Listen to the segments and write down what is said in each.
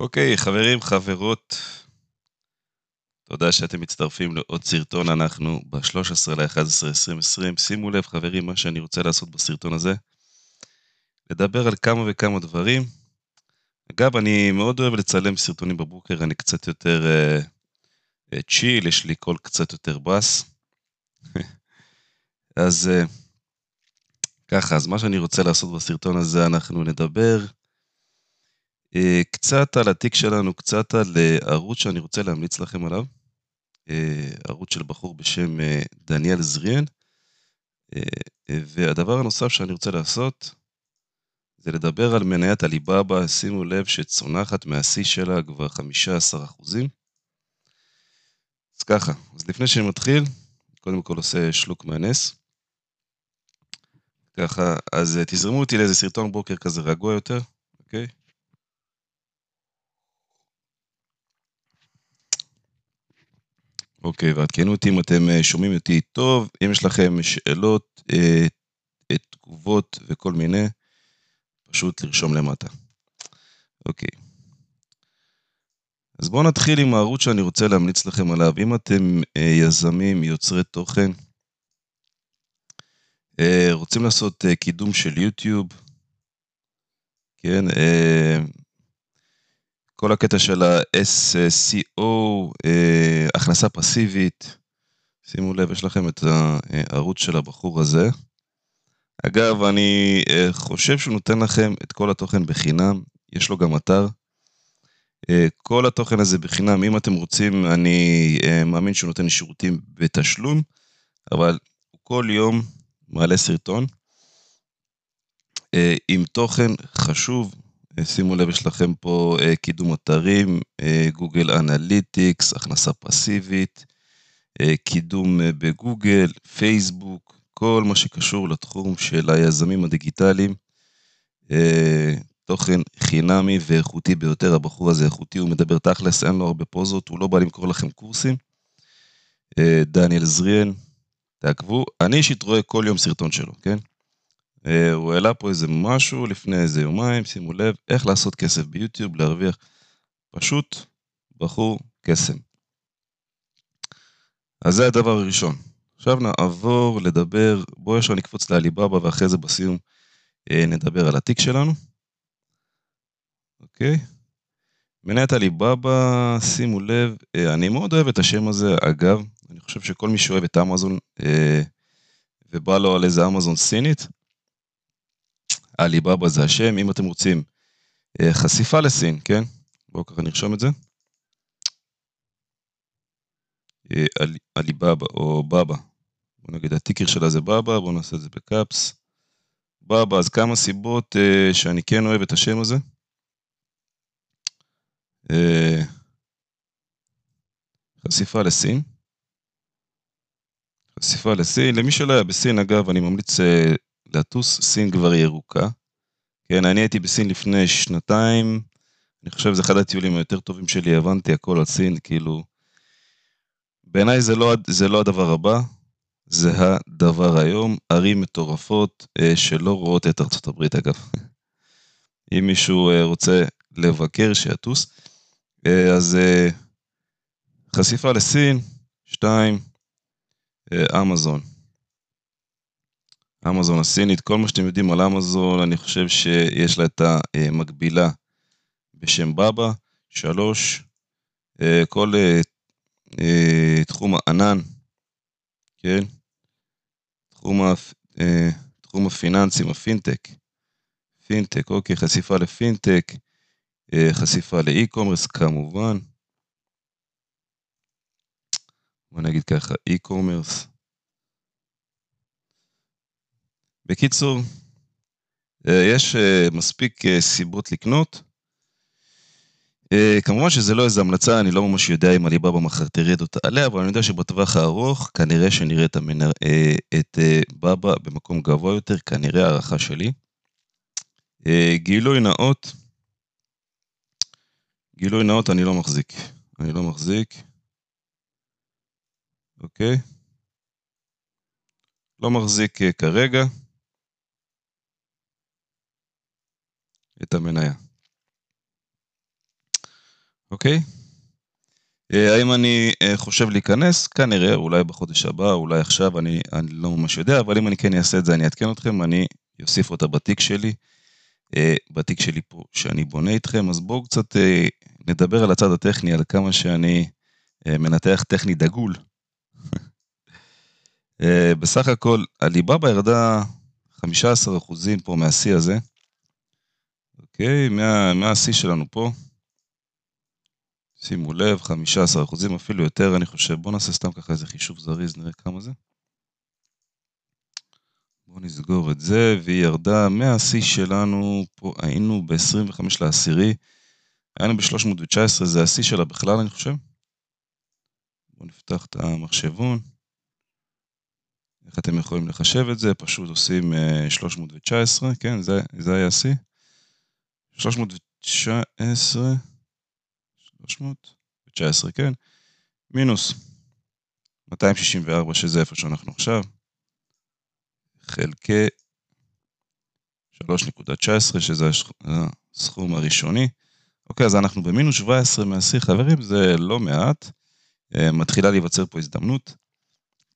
אוקיי, חברים, חברות, תודה שאתם מצטרפים לעוד סרטון, אנחנו ב-13 ל-11-2020. שימו לב, חברים, מה שאני רוצה לעשות בסרטון הזה, לדבר על כמה וכמה דברים. אגב, אני מאוד אוהב לצלם סרטונים בבוקר, אני קצת יותר צ'יל, uh, uh, יש לי קול קצת יותר בס. אז uh, ככה, אז מה שאני רוצה לעשות בסרטון הזה, אנחנו נדבר אה, קצת על התיק שלנו, קצת על אה, ערוץ שאני רוצה להמליץ לכם עליו, אה, ערוץ של בחור בשם דניאל זריאן, והדבר הנוסף שאני רוצה לעשות, זה לדבר על מניית עליבאבא, שימו לב שצונחת מהשיא שלה כבר 15 אחוזים. אז ככה, אז לפני שאני מתחיל, קודם כל עושה שלוק מהנס. ככה, אז תזרמו אותי לאיזה סרטון בוקר כזה רגוע יותר, אוקיי? אוקיי, ועדכנו אותי אם אתם אה, שומעים אותי טוב, אם יש לכם שאלות, אה, תגובות וכל מיני, פשוט לרשום למטה. אוקיי. אז בואו נתחיל עם הערוץ שאני רוצה להמליץ לכם עליו. אם אתם אה, יזמים, יוצרי תוכן, רוצים לעשות קידום של יוטיוב, כן, כל הקטע של ה-SCO, אה, הכנסה פסיבית, שימו לב, יש לכם את הערוץ של הבחור הזה. אגב, אני אה, חושב שהוא נותן לכם את כל התוכן בחינם, יש לו גם אתר. אה, כל התוכן הזה בחינם, אם אתם רוצים, אני מאמין שהוא נותן שירותים בתשלום, אבל הוא כל יום מעלה סרטון עם תוכן חשוב, שימו לב, יש לכם פה אה, קידום אתרים, אה, Google Analytics, הכנסה פסיבית, אה, קידום בגוגל, פייסבוק, כל מה שקשור לתחום של היזמים הדיגיטליים. תוכן חינמי ואיכותי ביותר, הבחור הזה איכותי, הוא מדבר תכלס, אין לו הרבה פוזות, הוא לא בא למכור לכם קורסים. דניאל זריאן, תעקבו, אני אישית רואה כל יום סרטון שלו, כן? אה, הוא העלה פה איזה משהו לפני איזה יומיים, שימו לב, איך לעשות כסף ביוטיוב, להרוויח. פשוט בחור קסם. אז זה הדבר הראשון. עכשיו נעבור לדבר, בואו ישר נקפוץ לעליבאבא ואחרי זה בסיום אה, נדבר על התיק שלנו. אוקיי? מניית עליבאבא, שימו לב, אה, אני מאוד אוהב את השם הזה, אגב, אני חושב שכל מי שאוהב את אמזון ובא לו על איזה אמזון סינית, עליבאבא זה השם, אם אתם רוצים אה, חשיפה לסין, כן? בואו ככה נרשום את זה. אה, עליבאבא או בבא. בואו נגיד הטיקר שלה זה בבא, בואו נעשה את זה בקאפס. בבא, אז כמה סיבות uh, שאני כן אוהב את השם הזה. חשיפה לסין. חשיפה לסין, למי שלא היה בסין, אגב, אני ממליץ לטוס, סין כבר ירוקה. כן, אני הייתי בסין לפני שנתיים, אני חושב שזה אחד הטיולים היותר טובים שלי, הבנתי הכל על סין, כאילו... בעיניי זה, לא, זה לא הדבר הבא, זה הדבר היום, ערים מטורפות אה, שלא רואות את ארצות הברית אגב. אם מישהו אה, רוצה לבקר, שיטוס. אה, אז אה, חשיפה לסין, שתיים, אה, אמזון. אמזון הסינית, כל מה שאתם יודעים על אמזון, אני חושב שיש לה את המקבילה בשם בבא. שלוש, אה, כל אה, אה, תחום הענן, כן? תחום, תחום הפיננסים, ה fintech. fintech, אוקיי, חשיפה לפינטק, חשיפה ל e-commerce כמובן. בוא נגיד ככה, e-commerce. בקיצור, אה, יש אה, מספיק אה, סיבות לקנות. כמובן שזה לא איזו המלצה, אני לא ממש יודע אם עליבאבא מחר תרד או תעלה, אבל אני יודע שבטווח הארוך כנראה שנראה את, המנר... את בבא במקום גבוה יותר, כנראה הערכה שלי. גילוי נאות, גילוי נאות אני לא מחזיק, אני לא מחזיק, אוקיי? לא מחזיק כרגע. את המניה. אוקיי? אה, האם אני אה, חושב להיכנס? כנראה, אולי בחודש הבא, אולי עכשיו, אני, אני לא ממש יודע, אבל אם אני כן אעשה את זה, אני אעדכן אתכם, אני אוסיף אותה בתיק שלי, אה, בתיק שלי פה, שאני בונה איתכם, אז בואו קצת נדבר על הצד הטכני, על כמה שאני מנתח טכני דגול. בסך הכל, הליבאבא ירדה 15% פה מהשיא הזה, אוקיי? מהשיא שלנו פה. שימו לב, 15 אחוזים, אפילו יותר, אני חושב. בואו נעשה סתם ככה איזה חישוב זריז, נראה כמה זה. בואו נסגור את זה, והיא ירדה מהשיא שלנו, פה היינו ב-25 לעשירי, היינו ב-319, זה השיא שלה בכלל, אני חושב. בואו נפתח את המחשבון. איך אתם יכולים לחשב את זה? פשוט עושים 319, אה, כן, זה, זה היה השיא. 319, 319, כן? מינוס 264, שזה איפה שאנחנו עכשיו, חלקי 3.19, שזה הסכום הראשוני. אוקיי, אז אנחנו במינוס 17 מהשיא, חברים, זה לא מעט. אה, מתחילה להיווצר פה הזדמנות.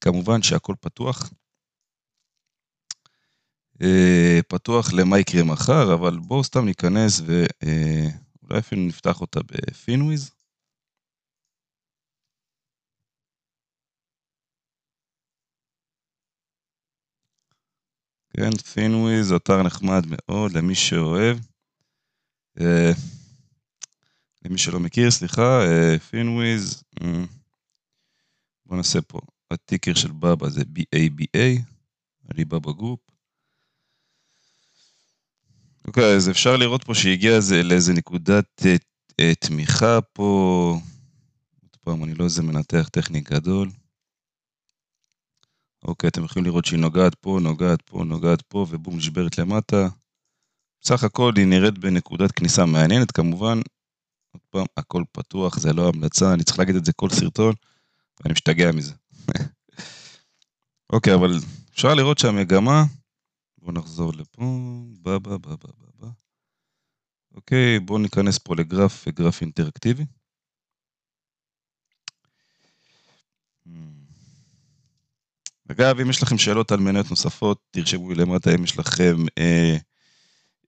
כמובן שהכל פתוח. אה, פתוח למה יקרה מחר, אבל בואו סתם ניכנס ו... אה, אפילו נפתח אותה ב Finviz. כן, Finviz, אתר נחמד מאוד למי שאוהב. אה, למי שלא מכיר, סליחה, Finviz, בואו נעשה פה, ה ticker של בבא זה BABA, Alibaba Group. אוקיי, אז אפשר לראות פה שהגיע לאיזה נקודת אה, אה, תמיכה פה. עוד פעם, אני לא איזה מנתח טכני גדול. אוקיי, אתם יכולים לראות שהיא נוגעת פה, נוגעת פה, נוגעת פה, ובום, נשברת למטה. בסך הכל היא נראית בנקודת כניסה מעניינת, כמובן. עוד פעם, הכל פתוח, זה לא המלצה, אני צריך להגיד את זה כל סרטון, ואני משתגע מזה. אוקיי, אבל אפשר לראות שהמגמה בואו נחזור לפה, בא, בא, בא, בא, בא, בא. אוקיי, בואו ניכנס פה לגרף, גרף אינטראקטיבי. Hmm. אגב, אם יש לכם שאלות על מניות נוספות, תרשמו לי למטה אם יש לכם אה,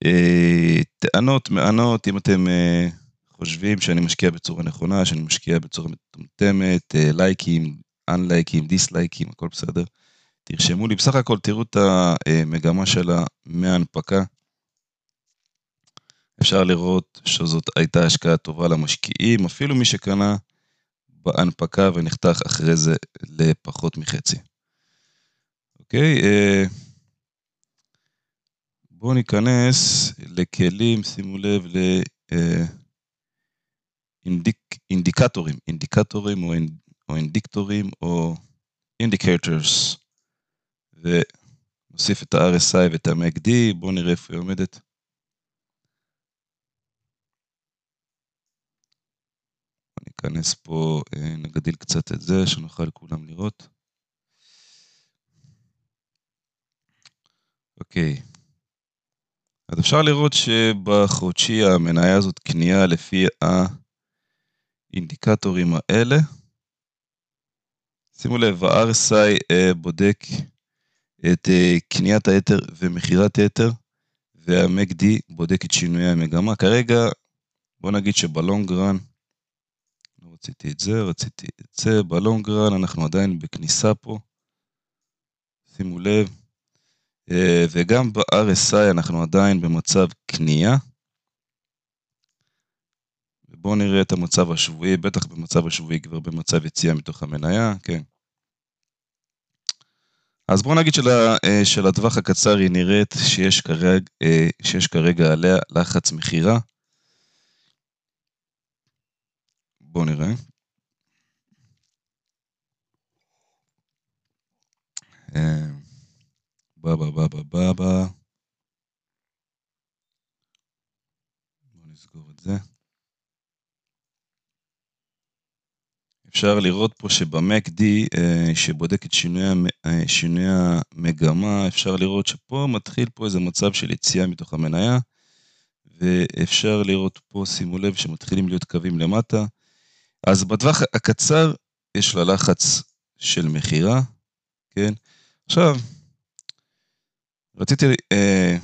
אה, טענות, מענות, אם אתם אה, חושבים שאני משקיע בצורה נכונה, שאני משקיע בצורה מטומטמת, אה, לייקים, אנלייקים, דיסלייקים, הכל בסדר. תרשמו לי, בסך הכל תראו את המגמה שלה מההנפקה. אפשר לראות שזאת הייתה השקעה טובה למשקיעים, אפילו מי שקנה בהנפקה ונחתך אחרי זה לפחות מחצי. אוקיי, אה, בואו ניכנס לכלים, שימו לב לאינדיקטורים, אה, אינדיקטורים או אינדיקטורים או indicators. ונוסיף את ה-RSI ואת ה-MACD, בואו נראה איפה היא עומדת. ניכנס פה, אה, נגדיל קצת את זה, שנוכל כולם לראות. אוקיי. אז אפשר לראות שבחודשי המניה הזאת קנייה לפי האינדיקטורים האלה. שימו לב, ה-RSI אה, בודק את אה, קניית היתר ומכירת היתר, והמקד בודק את שינויי המגמה. כרגע, בוא נגיד שבלונג רן, לא רציתי את זה, רציתי את זה, בלונג רן אנחנו עדיין בכניסה פה, שימו לב, אה, וגם ב-RSI אנחנו עדיין במצב קנייה. בואו נראה את המצב השבועי, בטח במצב השבועי כבר במצב יציאה מתוך המניה, כן. אז בואו נגיד של, אה, הקצר היא נראית שיש כרגע, אה, שיש כרגע עליה לחץ מכירה. בואו נראה. בא בא בא בא בא בא. בואו נסגור את זה. אפשר לראות פה שבמקD אה, שבודק את שינוי, אה, שינוי המגמה, אפשר לראות שפה מתחיל פה איזה מצב של יציאה מתוך המניה, ואפשר לראות פה, שימו לב, שמתחילים להיות קווים למטה. אז בטווח הקצר יש לה לחץ של מכירה, כן? עכשיו, רציתי, אה,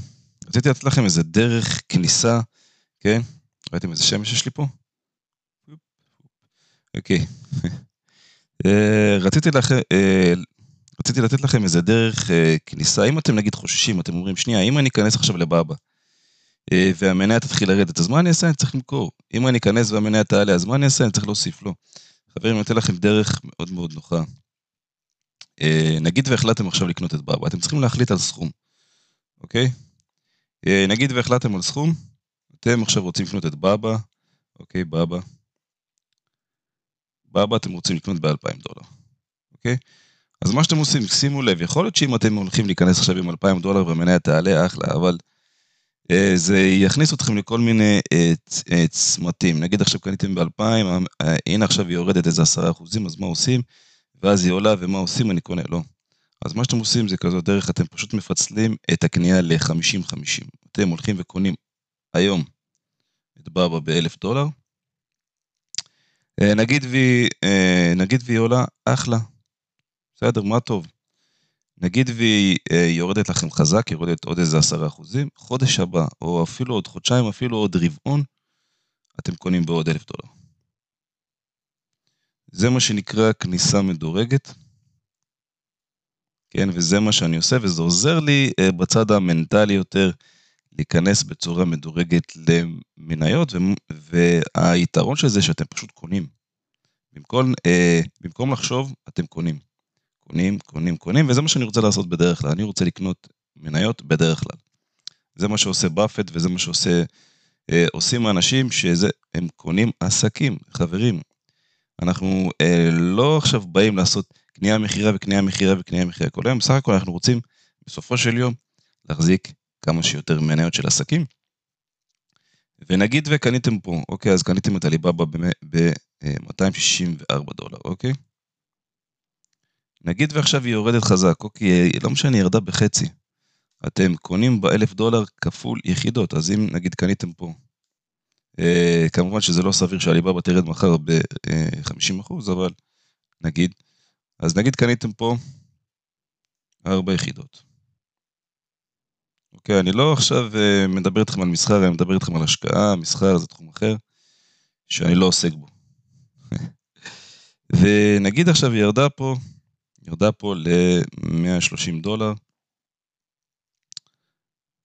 רציתי לתת לכם איזה דרך כניסה, כן? ראיתם איזה שמש יש לי פה? אוקיי. אה, רציתי, לכ... אה, רציתי לתת לכם איזה דרך אה, כניסה. אם אתם נגיד חוששים, אתם אומרים, שנייה, אם אני אכנס עכשיו לבאבא, והמניה תתחיל לרדת, אז מה אני אעשה? אני צריך למכור. אם אני אכנס והמניה תעלה, אז מה אני אעשה? אני צריך להוסיף לו. חברים, אני אתן לכם דרך מאוד מאוד נוחה. נגיד והחלטתם עכשיו לקנות את באבא, אתם צריכים להחליט על סכום, אוקיי? נגיד והחלטתם על סכום, אתם עכשיו רוצים לקנות את באבא, אוקיי, באבא. באבא אתם רוצים לקנות ב-2,000 דולר, אוקיי? אז מה שאתם עושים, שימו לב, יכול להיות שאם אתם הולכים להיכנס עכשיו עם 2,000 דולר והמניה תעלה, אחלה, אבל אה, זה יכניס אתכם לכל מיני אה, אה, צמתים. נגיד עכשיו קניתם ב-2,000, אה, הנה עכשיו היא יורדת איזה 10 אחוזים, אז מה עושים? ואז היא עולה, ומה עושים? אני קונה, לא. אז מה שאתם עושים זה כזאת דרך, אתם פשוט מפצלים את הקנייה ל-50-50. אתם הולכים וקונים היום את בבא ב-1,000 דולר, אה, נגיד והיא, אה, נגיד והיא עולה, אחלה. בסדר, מה טוב. נגיד והיא אה, יורדת לכם חזק, יורדת עוד איזה עשרה אחוזים, חודש הבא, או אפילו עוד חודשיים, אפילו עוד רבעון, אתם קונים בעוד אלף דולר. זה מה שנקרא כניסה מדורגת. כן, וזה מה שאני עושה, וזה עוזר לי בצד המנטלי יותר להיכנס בצורה מדורגת למניות, והיתרון של זה שאתם פשוט קונים. במקום, אה, במקום לחשוב, אתם קונים. קונים, קונים, קונים, וזה מה שאני רוצה לעשות בדרך כלל. אני רוצה לקנות מניות בדרך כלל. זה מה שעושה באפט וזה מה שעושה, אה, עושים האנשים שזה, קונים עסקים, חברים. אנחנו אה, לא עכשיו באים לעשות קנייה מכירה וקנייה מכירה וקנייה מכירה כל היום, בסך הכל אנחנו רוצים בסופו של יום להחזיק כמה שיותר מניות של עסקים. ונגיד וקניתם פה, אוקיי, אז קניתם את הליבאבא ב-264 דולר, אוקיי? נגיד ועכשיו היא יורדת חזק, אוקיי, לא משנה, היא ירדה בחצי. אתם קונים באלף דולר כפול יחידות, אז אם נגיד קניתם פה, אה, כמובן שזה לא סביר שהליבאבא תרד מחר ב-50%, אבל נגיד, אז נגיד קניתם פה ארבע יחידות. אוקיי, אני לא עכשיו אה, מדבר איתכם על מסחר, אני מדבר איתכם על השקעה, מסחר זה תחום אחר, שאני לא עוסק בו. ונגיד עכשיו היא ירדה פה, ירדה פה ל-130 דולר.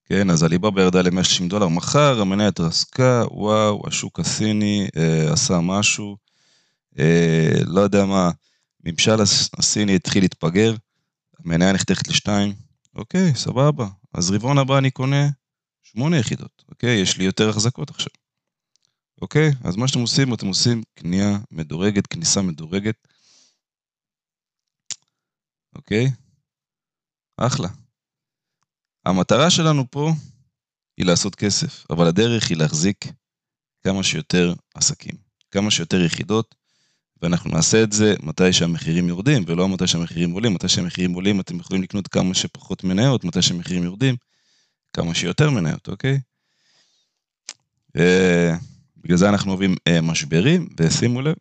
כן, אז הליבאבא ירדה ל-160 דולר, מחר המניה התרסקה, וואו, השוק הסיני אה, עשה משהו, אה, לא יודע מה, ממשל הסיני התחיל להתפגר, המניה נחתכת לשתיים, אוקיי, סבבה, אז רבעון הבא אני קונה שמונה יחידות, אוקיי? יש לי יותר החזקות עכשיו. אוקיי? אז מה שאתם עושים, אתם עושים קנייה מדורגת, כניסה מדורגת. אוקיי? אחלה. המטרה שלנו פה היא לעשות כסף, אבל הדרך היא להחזיק כמה שיותר עסקים, כמה שיותר יחידות, ואנחנו נעשה את זה מתי שהמחירים יורדים, ולא מתי שהמחירים עולים. מתי שהמחירים עולים אתם יכולים לקנות כמה שפחות מניות, מתי שהמחירים יורדים, כמה שיותר מניות, אוקיי? בגלל זה אנחנו אוהבים אה, משברים, ושימו לב,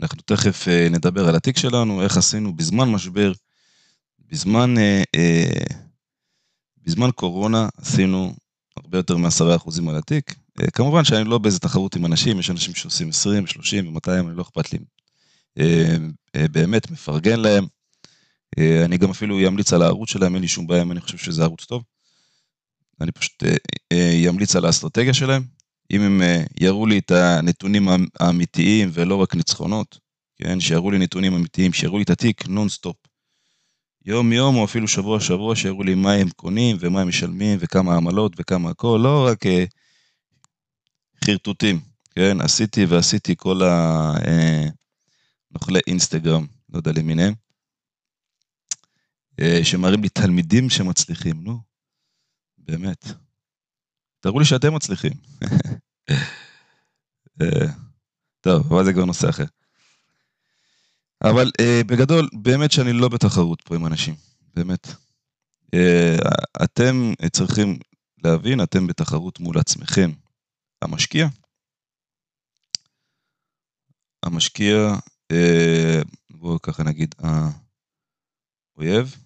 אנחנו תכף אה, נדבר על התיק שלנו, איך עשינו בזמן משבר, בזמן, אה, בזמן קורונה עשינו הרבה יותר מ-10% על התיק, אה, כמובן שאני לא באיזה תחרות עם אנשים, יש אנשים שעושים 20, 30 ו-200, אני לא אכפת לי. אה, אה, באמת, מפרגן להם. אני גם אפילו אמליץ על הערוץ שלהם, אין לי שום בעיה אם אני חושב שזה ערוץ טוב. אני פשוט אמליץ על האסטרטגיה שלהם. אם הם יראו לי את הנתונים האמיתיים ולא רק ניצחונות, כן, שיראו לי נתונים אמיתיים, שיראו לי את התיק נונסטופ. יום יום או אפילו שבוע שבוע, שיראו לי מה הם קונים ומה הם משלמים וכמה עמלות וכמה הכל, לא רק חרטוטים, כן? עשיתי ועשיתי כל הנוכלי אינסטגרם, לא יודע למיניהם, אה, שמראים לי תלמידים שמצליחים, נו, באמת. תראו לי שאתם מצליחים. אה, טוב, אבל זה כבר נושא אחר. אבל בגדול, באמת שאני לא בתחרות פה עם אנשים, באמת. אתם צריכים להבין, אתם בתחרות מול עצמכם. המשקיע, המשקיע, אה, בואו ככה נגיד, האויב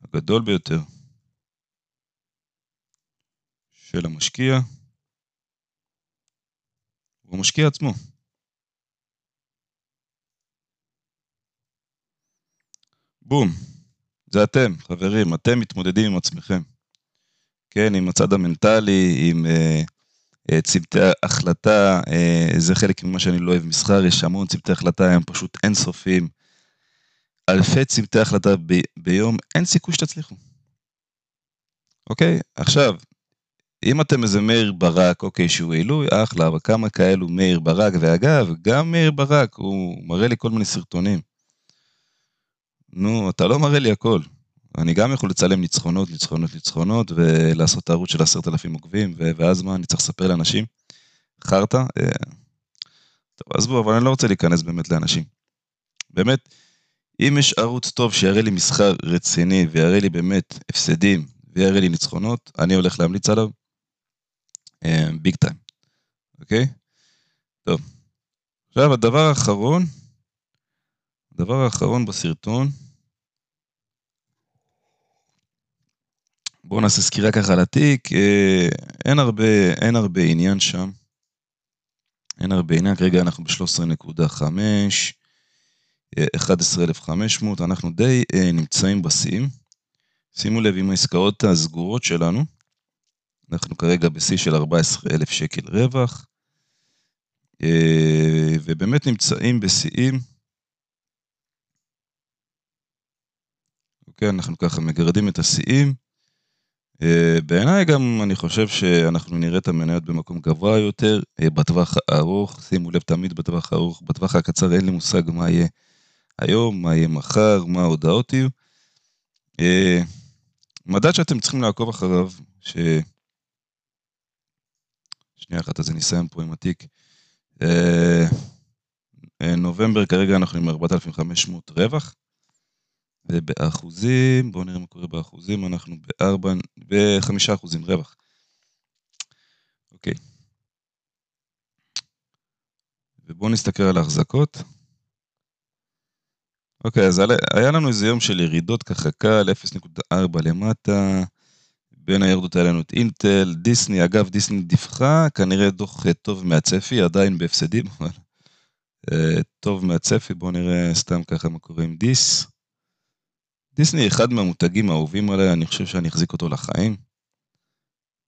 הגדול ביותר של המשקיע הוא המשקיע עצמו. בום. זה אתם, חברים, אתם מתמודדים עם עצמכם. כן, עם הצד המנטלי, עם אה, אה, צוותי החלטה, אה, זה חלק ממה שאני לא אוהב מסחר, יש המון צוותי החלטה, הם פשוט אינסופיים. אלפי צוותי החלטה ב, ביום, אין סיכוי שתצליחו. אוקיי? עכשיו, אם אתם איזה מאיר ברק, אוקיי, שהוא עילוי, אחלה, אבל כמה כאלו מאיר ברק, ואגב, גם מאיר ברק, הוא מראה לי כל מיני סרטונים. נו, אתה לא מראה לי הכל. אני גם יכול לצלם ניצחונות, ניצחונות, ניצחונות, ולעשות ערוץ של עשרת אלפים עוקבים, ואז מה, אני צריך לספר לאנשים? חרטא? אה, טוב, עזבו, אבל אני לא רוצה להיכנס באמת לאנשים. באמת, אם יש ערוץ טוב שיראה לי מסחר רציני, ויראה לי באמת הפסדים, ויראה לי ניצחונות, אני הולך להמליץ עליו. ביג טיים, אוקיי? טוב. עכשיו, הדבר האחרון, הדבר האחרון בסרטון, בואו נעשה סקירה ככה על התיק, אה, אין הרבה, אין הרבה עניין שם. אין הרבה עניין, כרגע אנחנו ב-13.5, 11,500, אה, אנחנו די אה, נמצאים בשיאים. שימו לב עם העסקאות הסגורות שלנו, אנחנו כרגע בשיא של 14,000 שקל רווח, ובאמת נמצאים בשיאים. אוקיי, אנחנו ככה מגרדים את השיאים. אה, בעיניי גם אני חושב שאנחנו נראה את המניות במקום גבוה יותר, אה, בטווח הארוך, שימו לב תמיד בטווח הארוך, בטווח הקצר אין לי מושג מה יהיה היום, מה יהיה מחר, מה ההודעות יהיו. אה, מדד שאתם צריכים לעקוב אחריו, ש... שנייה אחת, אז אני אסיים פה עם התיק. נובמבר כרגע אנחנו עם 4,500 רווח. ובאחוזים, בואו נראה מה קורה באחוזים, אנחנו בארבע, בחמישה אחוזים רווח. אוקיי. ובואו נסתכל על ההחזקות. אוקיי, אז היה לנו איזה יום של ירידות ככה קל, 0.4 למטה, בין הירדות היה לנו את אינטל, דיסני, אגב, דיסני דיווחה, כנראה דוח טוב מהצפי, עדיין בהפסדים, אבל אה, טוב מהצפי, בואו נראה סתם ככה מה קורה עם דיס. דיסני אחד מהמותגים האהובים עליי, אני חושב שאני אחזיק אותו לחיים.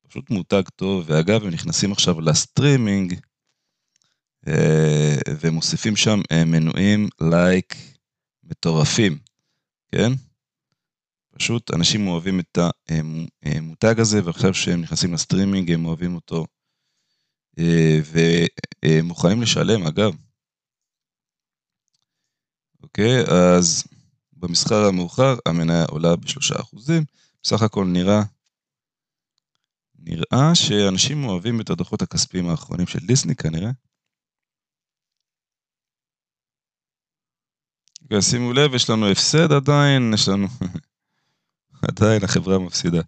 פשוט מותג טוב, ואגב, הם נכנסים עכשיו לסטרימינג, אה, ומוסיפים שם אה, מנויים like מטורפים, כן? פשוט אנשים אוהבים את המותג הזה, ועכשיו שהם נכנסים לסטרימינג הם אוהבים אותו, אה, ומוכנים לשלם, אגב. אוקיי, אז במסחר המאוחר המניה עולה בשלושה אחוזים. בסך הכל נראה, נראה שאנשים אוהבים את הדוחות הכספיים האחרונים של דיסני כנראה. שימו לב, יש לנו הפסד עדיין, יש לנו... עדיין החברה מפסידה.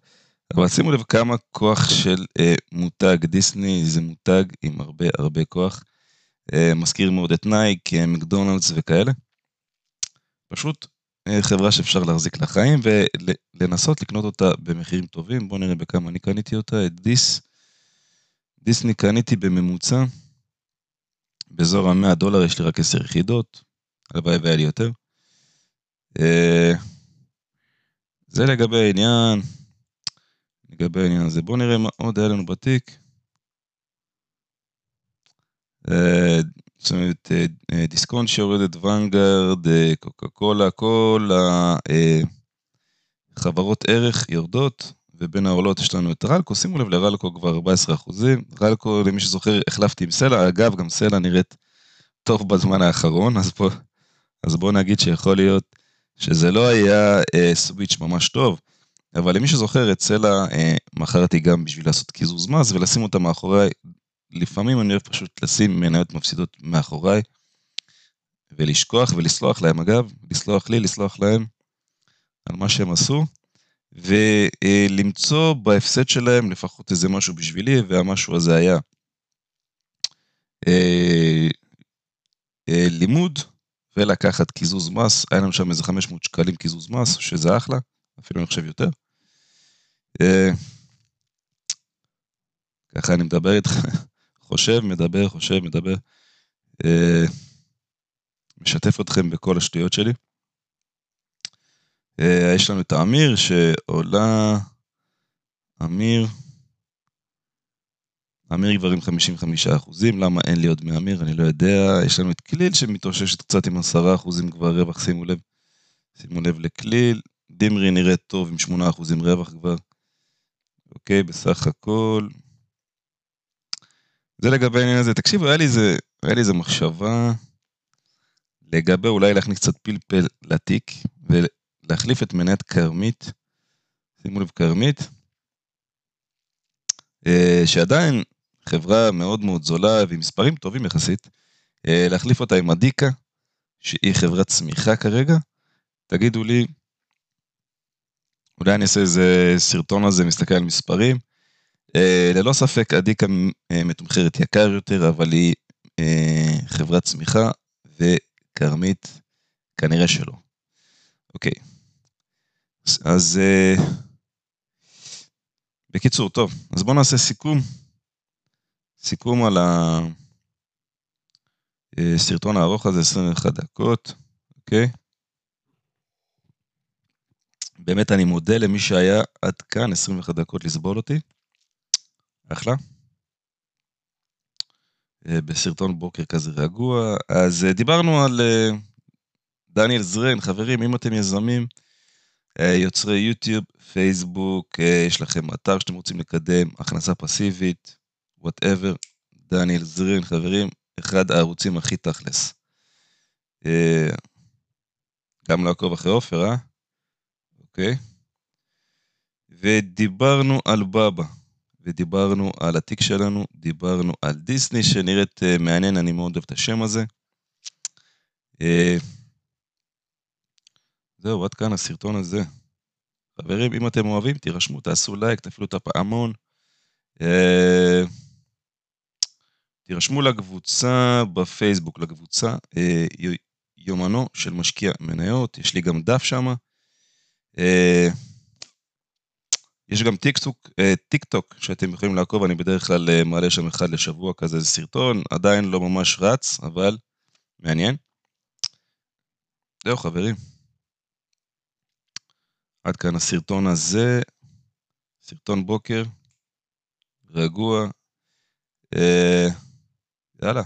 אבל שימו לב כמה כוח של אה, מותג דיסני, זה מותג עם הרבה הרבה כוח. אה, מזכיר מאוד את נייק, אה, מקדונלדס וכאלה. פשוט חברה שאפשר להחזיק לחיים ולנסות לקנות אותה במחירים טובים. בואו נראה בכמה אני קניתי אותה, את דיס. דיסני קניתי בממוצע, באזור ה-100 דולר יש לי רק 10 יחידות, הלוואי והיה לי יותר. אה, זה לגבי העניין, לגבי העניין הזה. בואו נראה מה עוד היה לנו בתיק. זאת אומרת, אה, אה, דיסקונט שיורדת, ונגארד, אה, קוקה קולה, כל החברות ערך יורדות, ובין העולות יש לנו את רלקו, שימו לב לרלקו כבר 14 אחוזים, רלקו, למי שזוכר, החלפתי עם סלע, אגב, גם סלע נראית טוב בזמן האחרון, אז בואו בוא נגיד שיכול להיות שזה לא היה אה, סוויץ' ממש טוב, אבל למי שזוכר, את סלע אה, מכרתי גם בשביל לעשות קיזוז מס ולשים אותה מאחורי לפעמים אני אוהב פשוט לשים מניות מפסידות מאחוריי, ולשכוח ולסלוח להם אגב, לסלוח לי, לסלוח להם על מה שהם עשו, ולמצוא בהפסד שלהם לפחות איזה משהו בשבילי, והמשהו הזה היה אה, אה, לימוד ולקחת קיזוז מס, היה לנו שם איזה 500 שקלים קיזוז מס, שזה אחלה, אפילו אני חושב יותר. אה, ככה אני מדבר איתך, חושב, מדבר, חושב, מדבר. אה, משתף אתכם בכל השטויות שלי. אה, יש לנו את האמיר שעולה, אמיר, אמיר כבר עם 55 אחוזים, למה אין לי עוד מאמיר, אני לא יודע. יש לנו את כליל שמתאוששת קצת עם 10 אחוזים כבר רווח, שימו לב. שימו לב לכליל. דימרי נראית טוב עם 8 אחוזים רווח כבר. אוקיי, בסך הכל. זה לגבי העניין הזה. איזה, היה לי איזה מחשבה לגבי אולי להכניס קצת פלפל לתיק ולהחליף את מניית כרמית. שימו לב, כרמית. אה, שעדיין חברה מאוד מאוד זולה ועם מספרים טובים יחסית, אה, להחליף אותה עם אדיקה, שהיא חברת צמיחה כרגע. תגידו לי, אולי אני אעשה איזה סרטון על זה, מסתכל על מספרים. אה, ללא ספק אדיקה אה, מתומחרת יקר יותר, אבל היא חברת צמיחה, וכרמית כנראה שלא. אוקיי. אז בקיצור, טוב, אז בואו נעשה סיכום. סיכום על הסרטון הארוך הזה, 21 דקות, אוקיי? באמת אני מודה למי שהיה עד כאן, 21 דקות לסבול אותי. אחלה. אה, בסרטון בוקר כזה רגוע. אז אה, דיברנו על אה, דניאל זרן, חברים, אם אתם יזמים, יוצרי יוטיוב, פייסבוק, יש לכם אתר שאתם רוצים לקדם, הכנסה פסיבית, whatever, דניאל זרין, חברים, אחד הערוצים הכי תכלס. גם לעקוב אחרי עופר, אה? אוקיי. ודיברנו על בבא, ודיברנו על התיק שלנו, דיברנו על דיסני, שנראית uh, מעניין, אני מאוד אוהב את השם הזה. Uh, זהו, עד כאן הסרטון הזה. חברים, אם אתם אוהבים, תירשמו, תעשו לייק, תפעילו את הפעמון. Uh, תירשמו לקבוצה בפייסבוק, לקבוצה אה, יומנו של משקיע מניות, יש לי גם דף שם. אה, יש גם טיקטוק, אה, טיק טוק שאתם יכולים לעקוב, אני בדרך כלל אה, מעלה שם אחד לשבוע כזה סרטון, עדיין לא ממש רץ, אבל מעניין. זהו חברים. עד כאן הסרטון הזה, סרטון בוקר, רגוע. Uh, יאללה.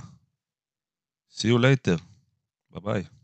See you later. ביי ביי.